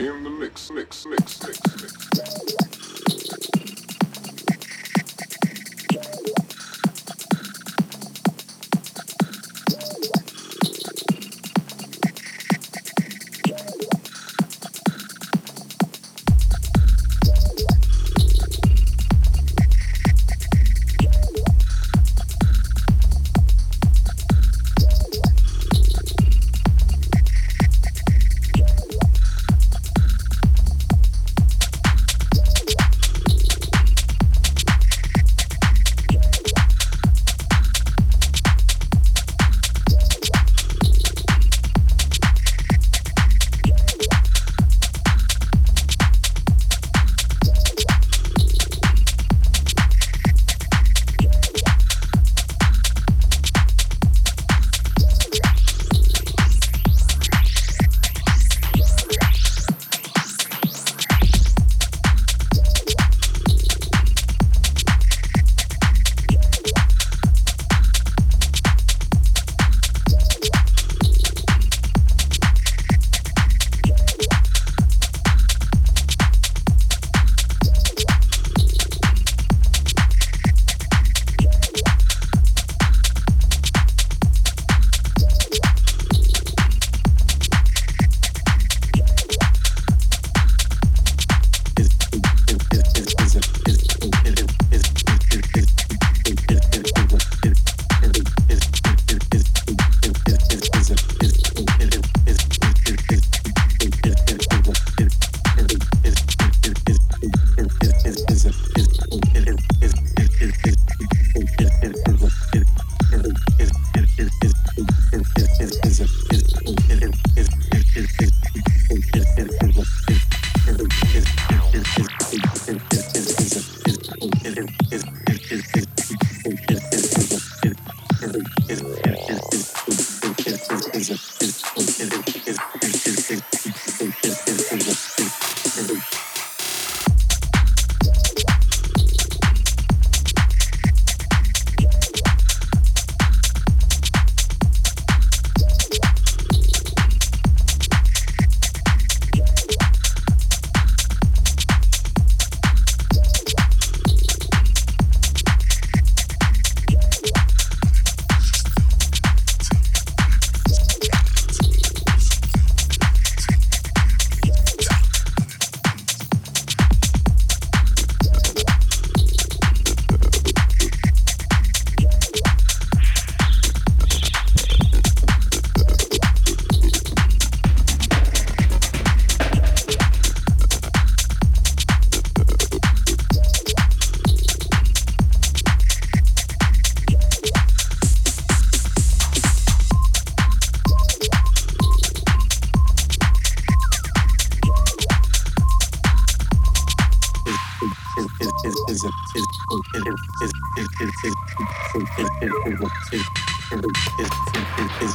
In the mix, mix, mix, mix, mix. mix. Is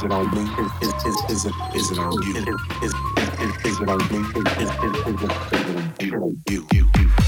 it on me? Is, is, is it on you? Is, is, is it on me? Is, it on you? you.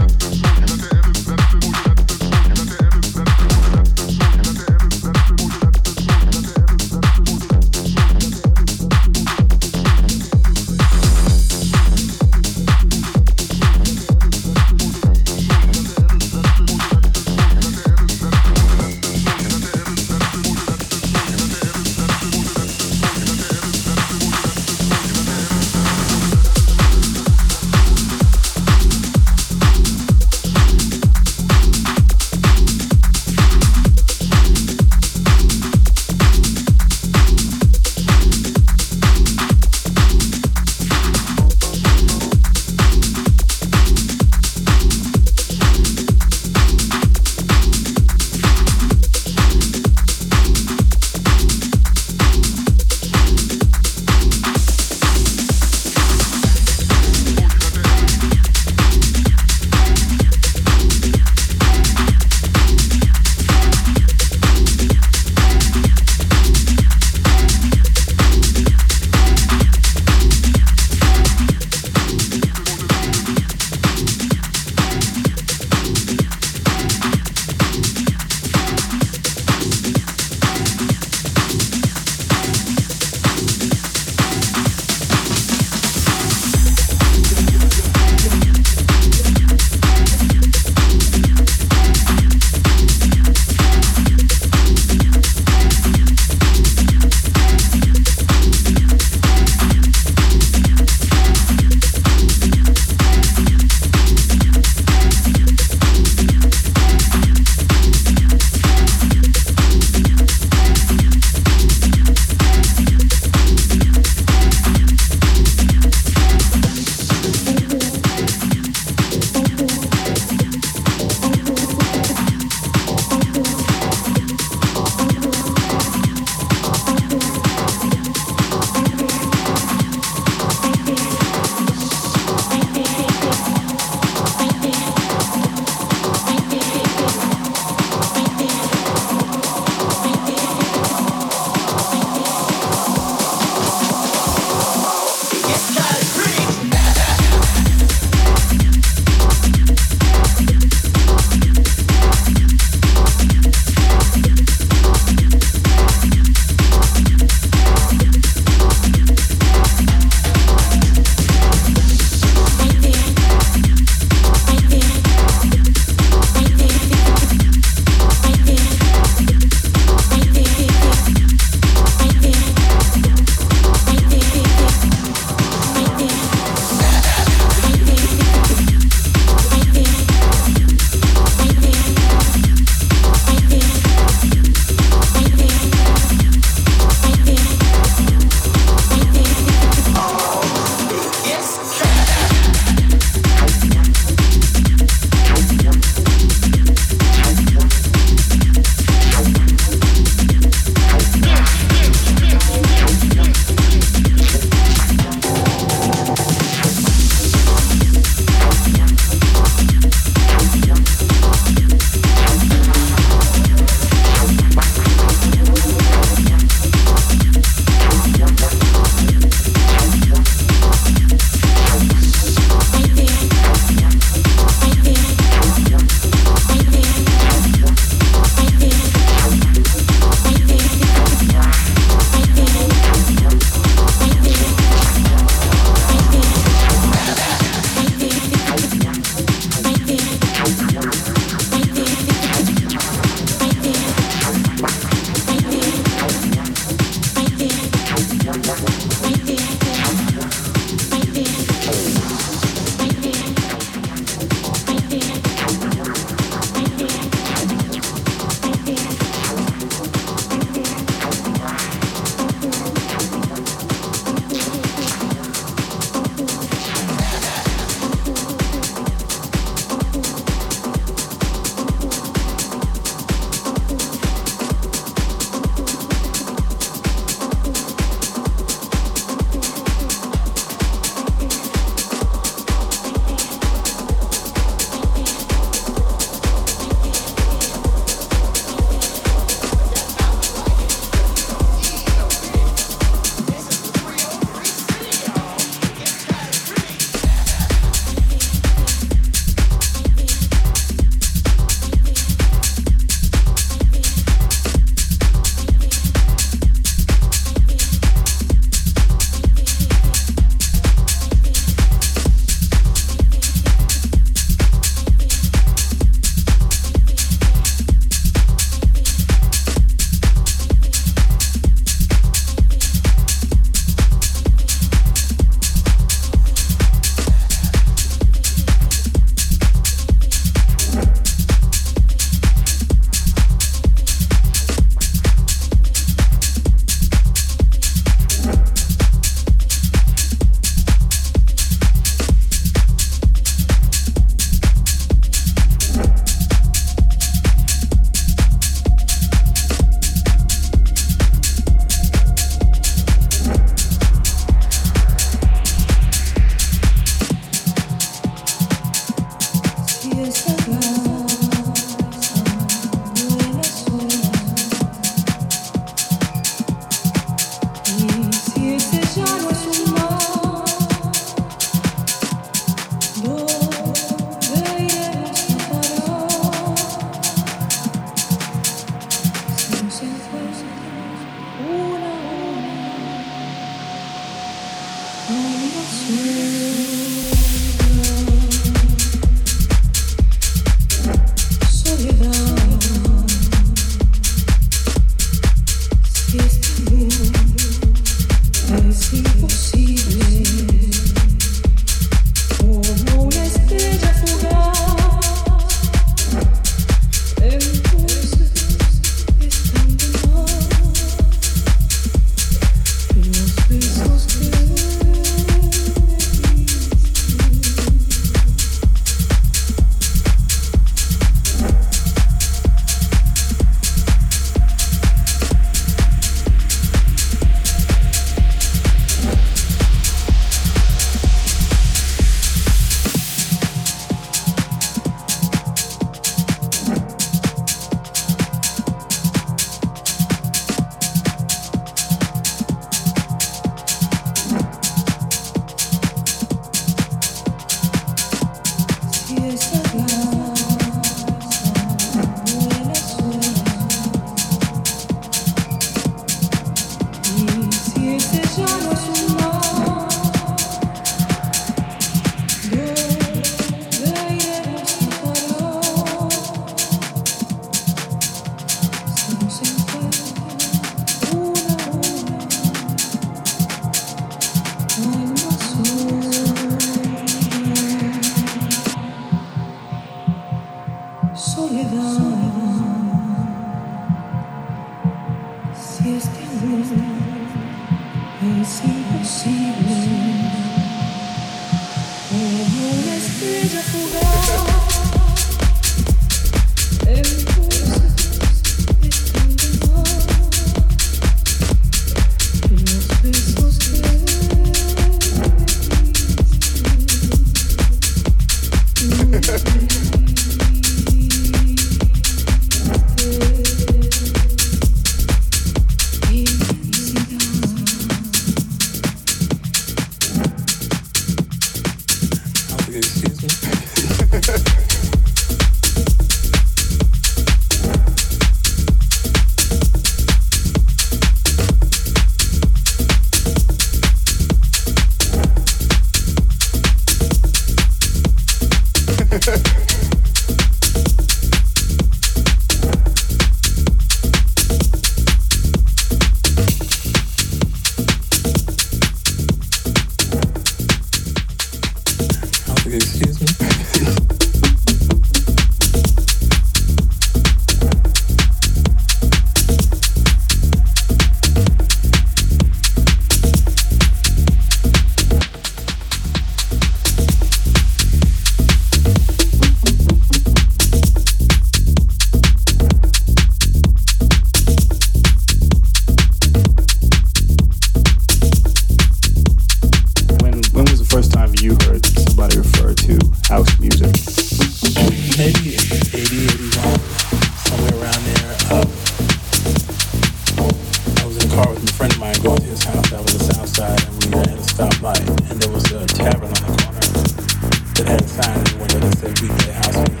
It's a weekly house.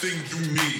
everything you need.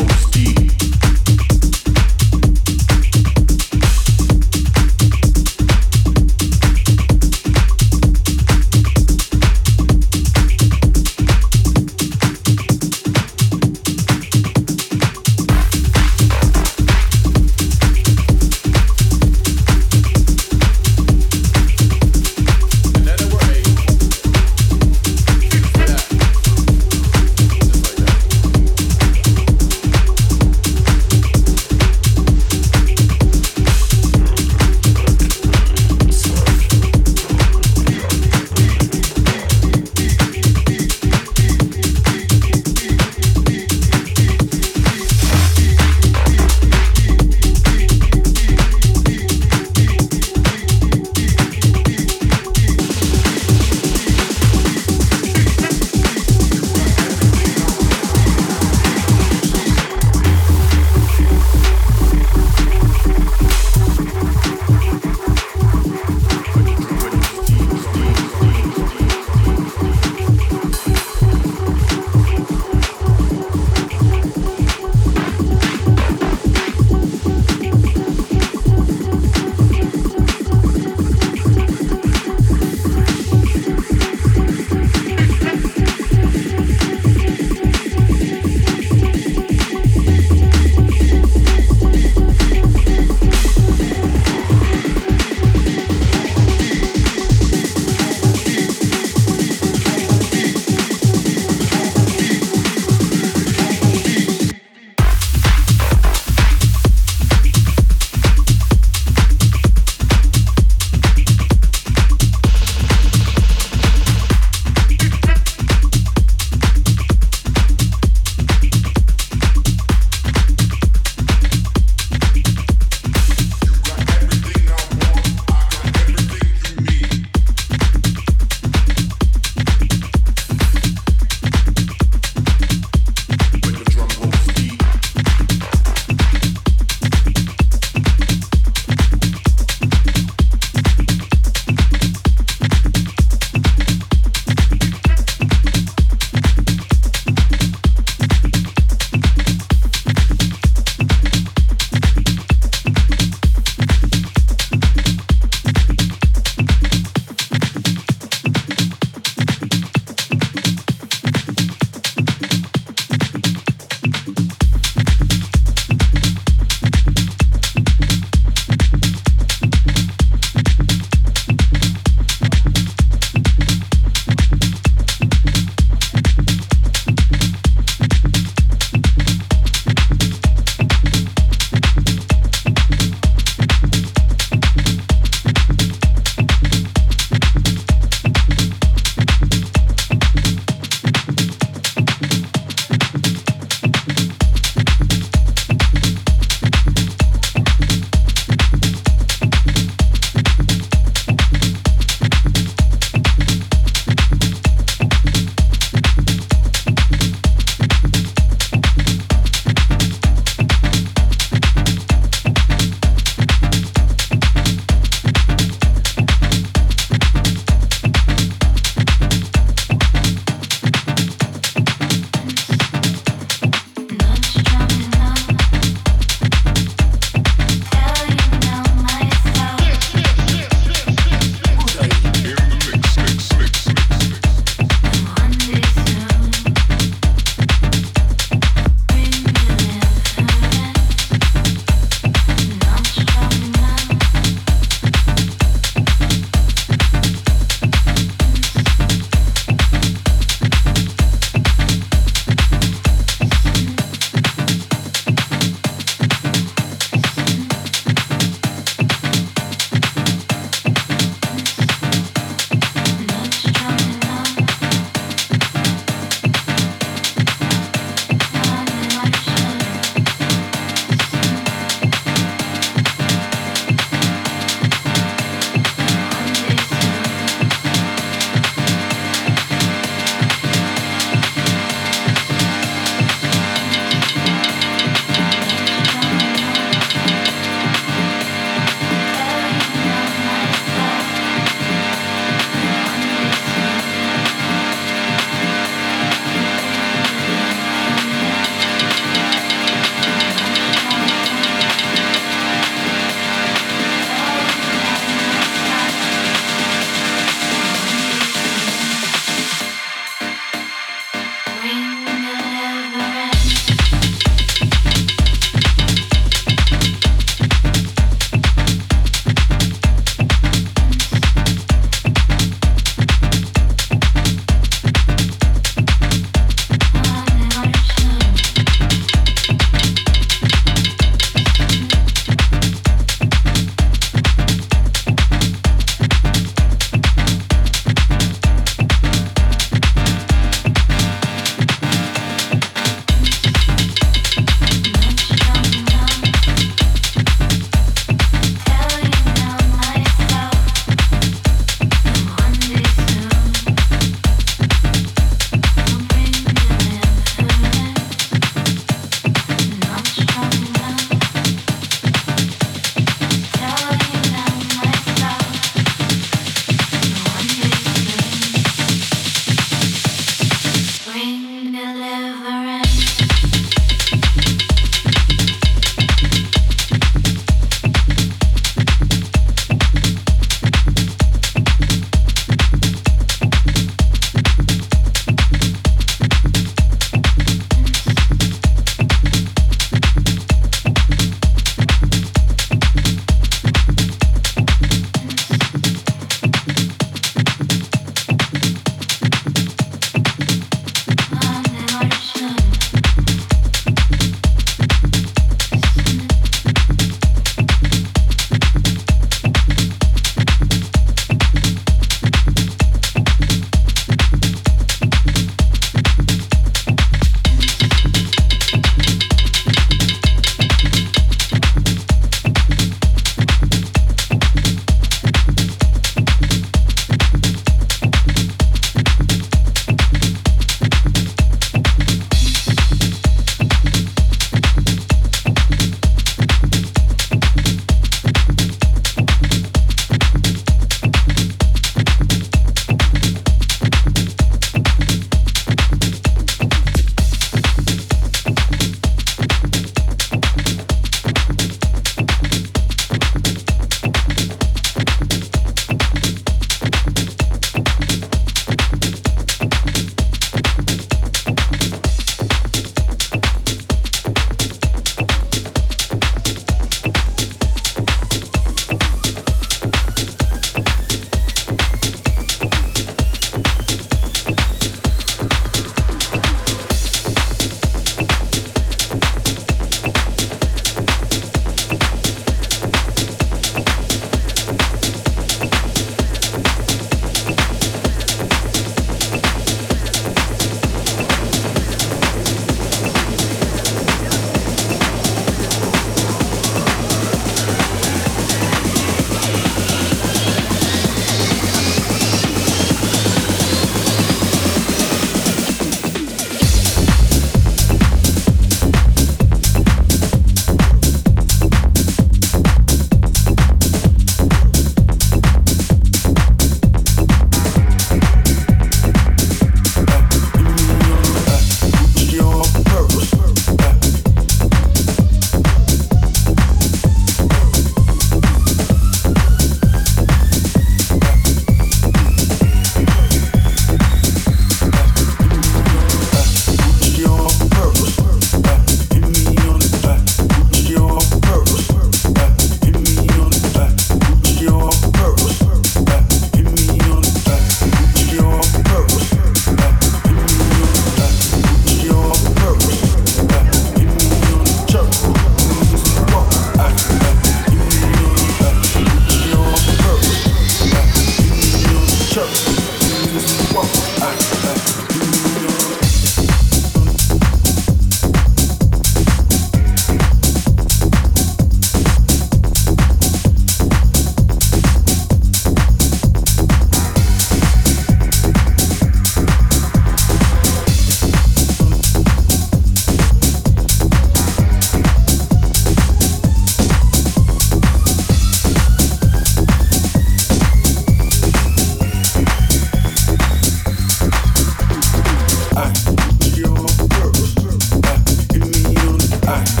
Bye.